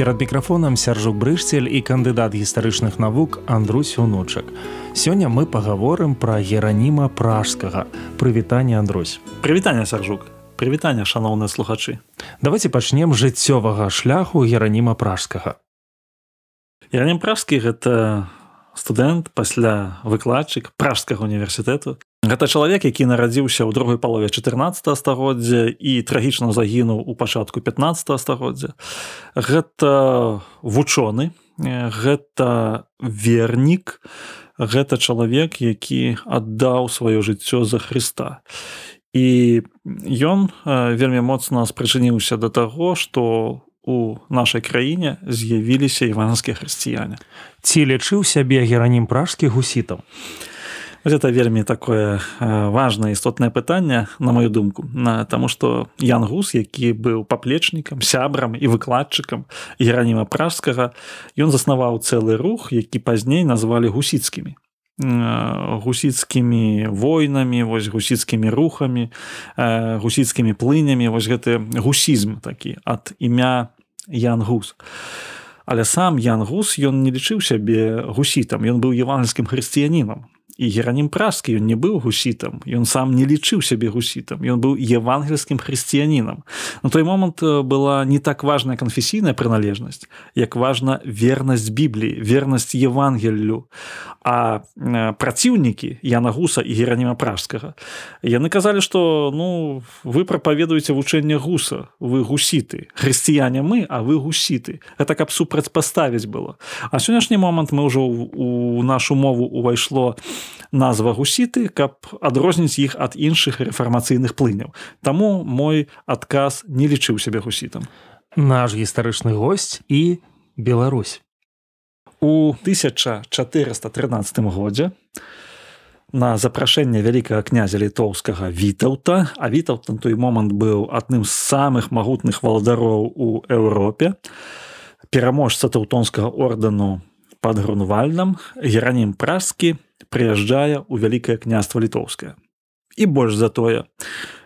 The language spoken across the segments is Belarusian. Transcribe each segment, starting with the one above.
перад мікрафонам сяржук брышцель і кандыдат гістарычных навук Андрусь унучак сёння мы пагаворым пра гераніма пражскага. Прывітанне Андрусь. Прывітанне сяржук. Прывітанне шаноўныя слухачы. Давайте пачнем жыццёвага шляху гераніма пражскага. Геранім пражскі гэта студэнт пасля выкладчык пражскага універсітэту Гэта чалавек, які нарадзіўся ў другой палове 14 стагоддзя і трагічна загінуў у пачатку 15 стагоддзя. Гэта вучоны, гэта вернік, гэта чалавек, які аддаў сваё жыццё за Хрыста. І ён вельмі моцна спрачыніўся да таго, што у нашай краіне з'явіліся іванскія хрысціяне. Ці лічыў сябе геранім пражскі гусітам это вельмі такое важное істотнае пытанне на мою думку. На тому что ян гус які быў паплечнікам сябрам і выкладчыкам гераніма пражскага ён заснаваў цэлы рух які пазней назвалі гусіцкімі. Гусіцкімі войнамі вось гусіцкімі рухамі гусіцкімі плынямі вось гэты гусізм такі ад імя ян гус. Але сам ян гус ён не лічыў сябе гусітам ён быў евангельскім хрысціянінам і геранім пражскі ён не быў гусітам ён сам не лічыў сябе гусітам ён быў евангельскім хрысціянінам. На той момант была не так важная канфесійная прыналежнасць як важна вернасць бібліі вернасць евангеллю. А праціўнікі яна гуса і гераніма пражскага яны казалі што ну вы прапаведуеце вучэнне гуса вы гусіты. Хрысціяне мы а вы гусіты. Это каб супрацьпаставіць было. А сённяшні момант мы ўжо у нашу мову увайшло на назва гусіты каб адрозніць іх ад іншых рэфармацыйных плыняў. Таму мой адказ не лічыў сябе гусітам. Наш гістарычны госць і Беларусь. У 1413 годзе на запрашэнне вялікага князя літоўскага вітаўта а вітаў на той момант быў адным з самых магутных валадароў у Еўропе пераможца таўтонскага ордэну под грунвальным геранім праскі прыязджае ў вялікае княства літоўскае. І больш за тое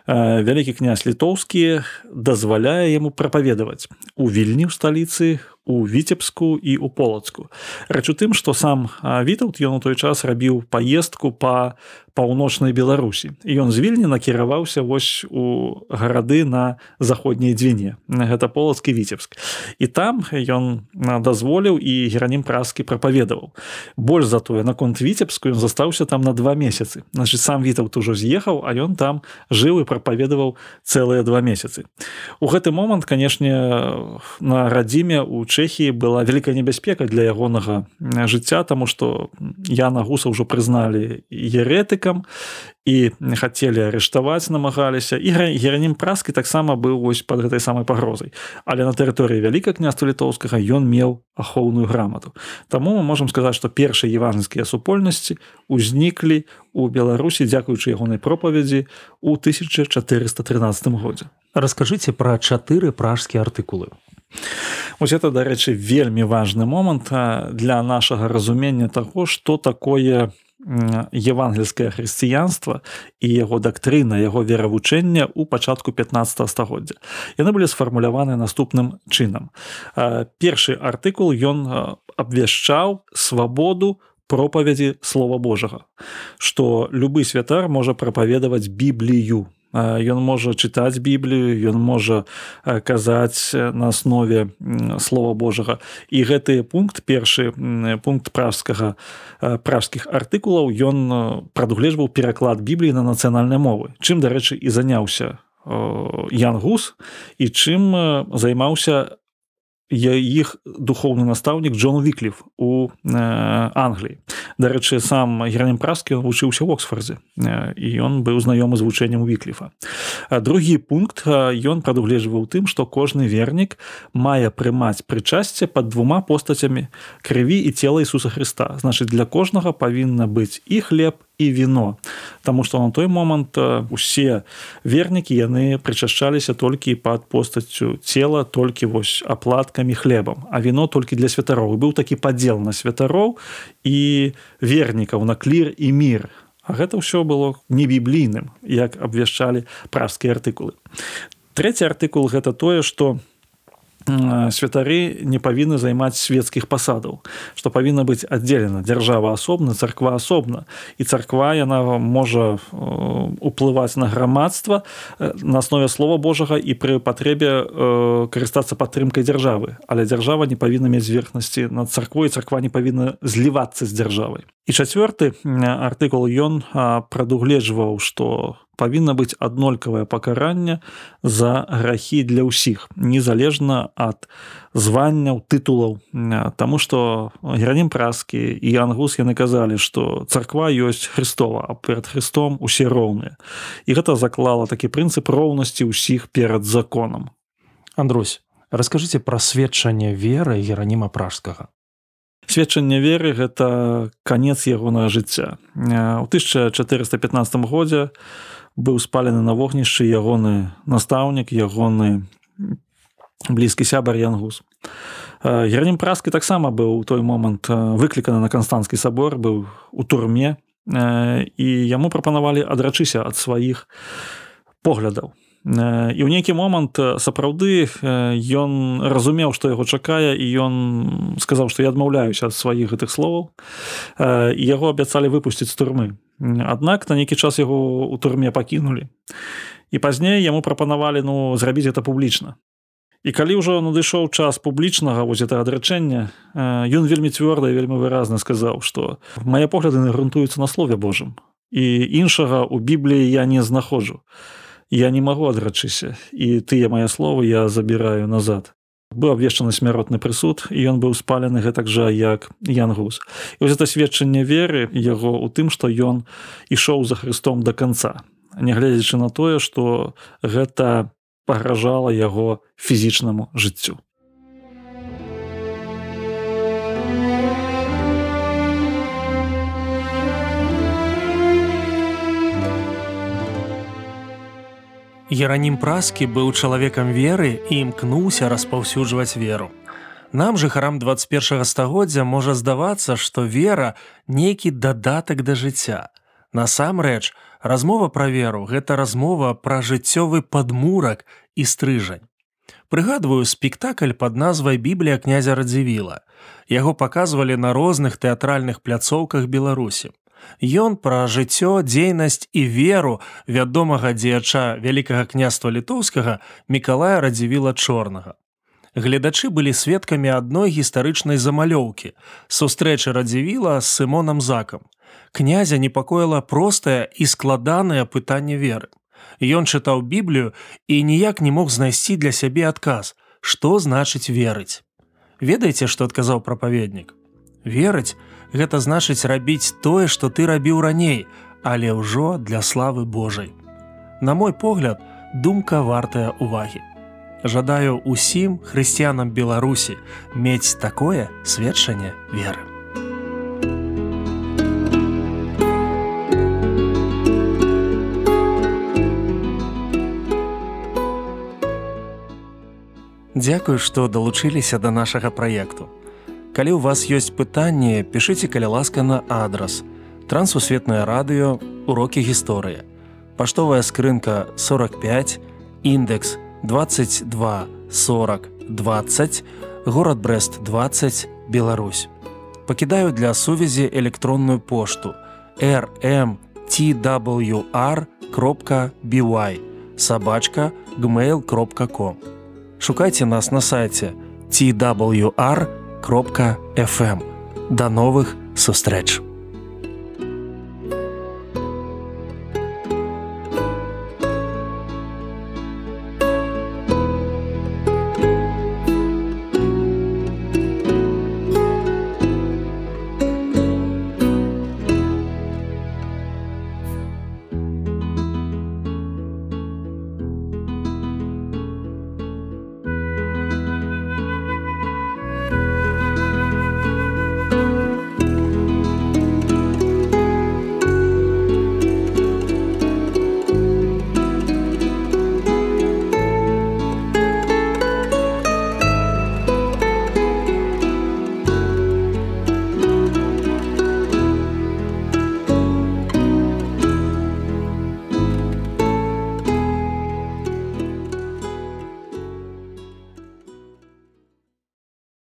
вялікі князь літоўскі дазваляе яму прапаведаваць у вільні ў сталіцы у віцебску і у полацку. Рэч у тым што сам вітаўт ён у той час рабіў паездку па паўночнай беларусі. Ён з вільні накіраваўся вось у гарады на заходняй дзвіне. Гэта полацкі віцебск. І там ён дазволіў і геранім праскі прапаведаваў. Больш затое наконт віцебску ён застаўся там на два месяцы. Значит сам вітаўт ужо з'ехаў а ён там жыў і прапаведаваў цэлыя два месяцы. У гэты момант канешне на радзіме у чэхії была вялікая небяспека для ягонага жыцця таму што яна гуса ўжо прызналі еретыка палітыкам і хацелі арыштаваць намагаліся і геранім праскі таксама быў вось под гэтай самай пагрозай. Але на тэрыторыі вяліка княства літоўскага ён меў ахоўную грамату. Таму мы можемм сказаць што першыя евангельскія супольнасці узніклі у беларусі дзякуючы ягонай пропаведзі у 1413 годзе. Расскажыце пра чатыры пражскія артыкулы. Вось это дарэчы вельмі важны момант для нашага разумення таго што такое евангельскае хрысціянства і яго дактрына яго веравучэння ў пачатку 15 стагоддзя яны былі сфармуляваны наступным чынам першы артыкул ён абвяшчаў свабоду пропавядзі слова Божага што любы святар можа прапаведаваць біблію ён можа чытаць біблію ён можа казаць на аснове слова Божага. І гэты пункт першы пункт пражскага пражскіх артыкулаў ён прадугледжваў пераклад бібліі на нацыянальнай мовы. Чым дарэчы і заняўся Ян гус і чым займаўся я іх духоўны настаўнік Джон Вікліф у Англіі. дарэчы сам геранем праскі вучыўся ў оксфордзе і ён быў знаёмы з вучэннем вікліфа другі пункт ён прадугледжваў тым што кожны вернік мае прымаць прычасце пад двума постацямі крыві і цела Ісуса Христа значыць для кожнага павінна быць і хлеб і віно Таму што на той момант усе вернікі яны прычашчаліся толькі пад постаццю цела толькі вось аплаткамі хлебам а віно толькі для святароў быў такі падзел на святароў і вернікаў на клір і мір А гэта ўсё было не біблійным як абвяшчалі пражскія артыкулы. Трэці артыкул гэта тое што у святары не павінны займаць свецкіх пасадаў што павінна быць аддзелена дзяржава асобна царква асобна і царква яна можа уплываць на грамадства на аснове слова Божага і пры патрэбе карыстацца падтрымкай дзяржавы але дзяржава не павінна мець зверхнасці над царквой царква не павінна злівацца з дзяржавай і чацвёрты артыкул ён прадугледжваў што павінна быць аднолькавае пакаранне за грахі для ўсіх незалежна ад званняў тытулаў. Таму што геранім праскі і ангус яны казалі што царква ёсць Христова а перад Христом усе роўныя. І гэта заклала такі прынцып роўнасці ўсіх перад законам. Андрусь расскажыце пра сведчанне веры гераніма пражскага сведчанне веры гэта канец ягонага жыцця. У 1415 годзе у быў спалены на вогнішчы ягоны настаўнік ягоны блізкі сябар янгус. Гернем праскі таксама быў у той момант выкліканы на канстанскі сабор быў у турме і яму прапанавалі адрачыся ад сваіх поглядаў і ў нейкі момант сапраўды ён разумеў што яго чакае і ён сказаў што я адмаўляюся ад сваіх гэтых словаў і яго абяцалі выпусціць з турмы Аднак на нейкі час яго ў турме пакінулі. І пазней яму прапанавалі ну зрабіць это публічна. І калі ўжо надышоў час публічнага вось это адрачэння, ён вельмі цвёрда і вельмі выразна сказаў, што мае погляды грунтуюцца на слове Божым. І іншага ў бібліі я не знаходжу. Я не магу адрачыся і тыя мае словы я забіраю назад. Быў абвешчаны смяротны прысуд і ён быў спалены гэтак жа як янгус. І вось это сведчанне веры яго у тым што ён ішоў за Христом до конца нягледзячы на тое што гэта пагражала яго фізічнаму жыццю Еранім праскі быў чалавекам веры і імкнуўся распаўсюджваць веру. Нам жа харам 21 стагоддзя можа здавацца, што вера нейкі дадатак да жыцця. Насамрэч, размова пра веру гэта размова пра жыццёвы падмурак і стрыжань. Прыгадваю спектакль пад назвай біблія князя радзівіла. Яго паказвалі на розных тэатральных пляцоўках Беларусі. Ён пра жыццё, дзейнасць і веру вядомага дзеяча вялікага княства літоўскага Мікалая радзівіла чорнага. Гледачы былі сведкамі адной гістарычнай замалёўкі, сустрэчы радзівіла з сымонам закам. Князя непакоіла простае і складанае пытанне веры. Ён чытаў біблію і ніяк не мог знайсці для сябе адказ, што значыць верыць. Ведаеце, што адказаў прапаведнік. Верыць, гэта значыць рабіць тое, што ты рабіў раней, але ўжо для славы Божай. На мой погляд, думка вартая увагі. Жадаю усім хрысціянам Беларусі мець такое сведчанне веры. Дзякую, што далучыліся да нашага праекту. Калі ў вас ёсць пытанні, пішыце каля ласка на адрас. Трансусветнае радыё, урокі гісторыі. Паштовая скрынка 45, індекс 22 40 20, горад Брест 20, Беларусь. Пакідаю для сувязі электронную пошту rmtwr.by сабачка gmail.com. Шукайце нас на сайце twr.com кропка FM. До новых сустрэч!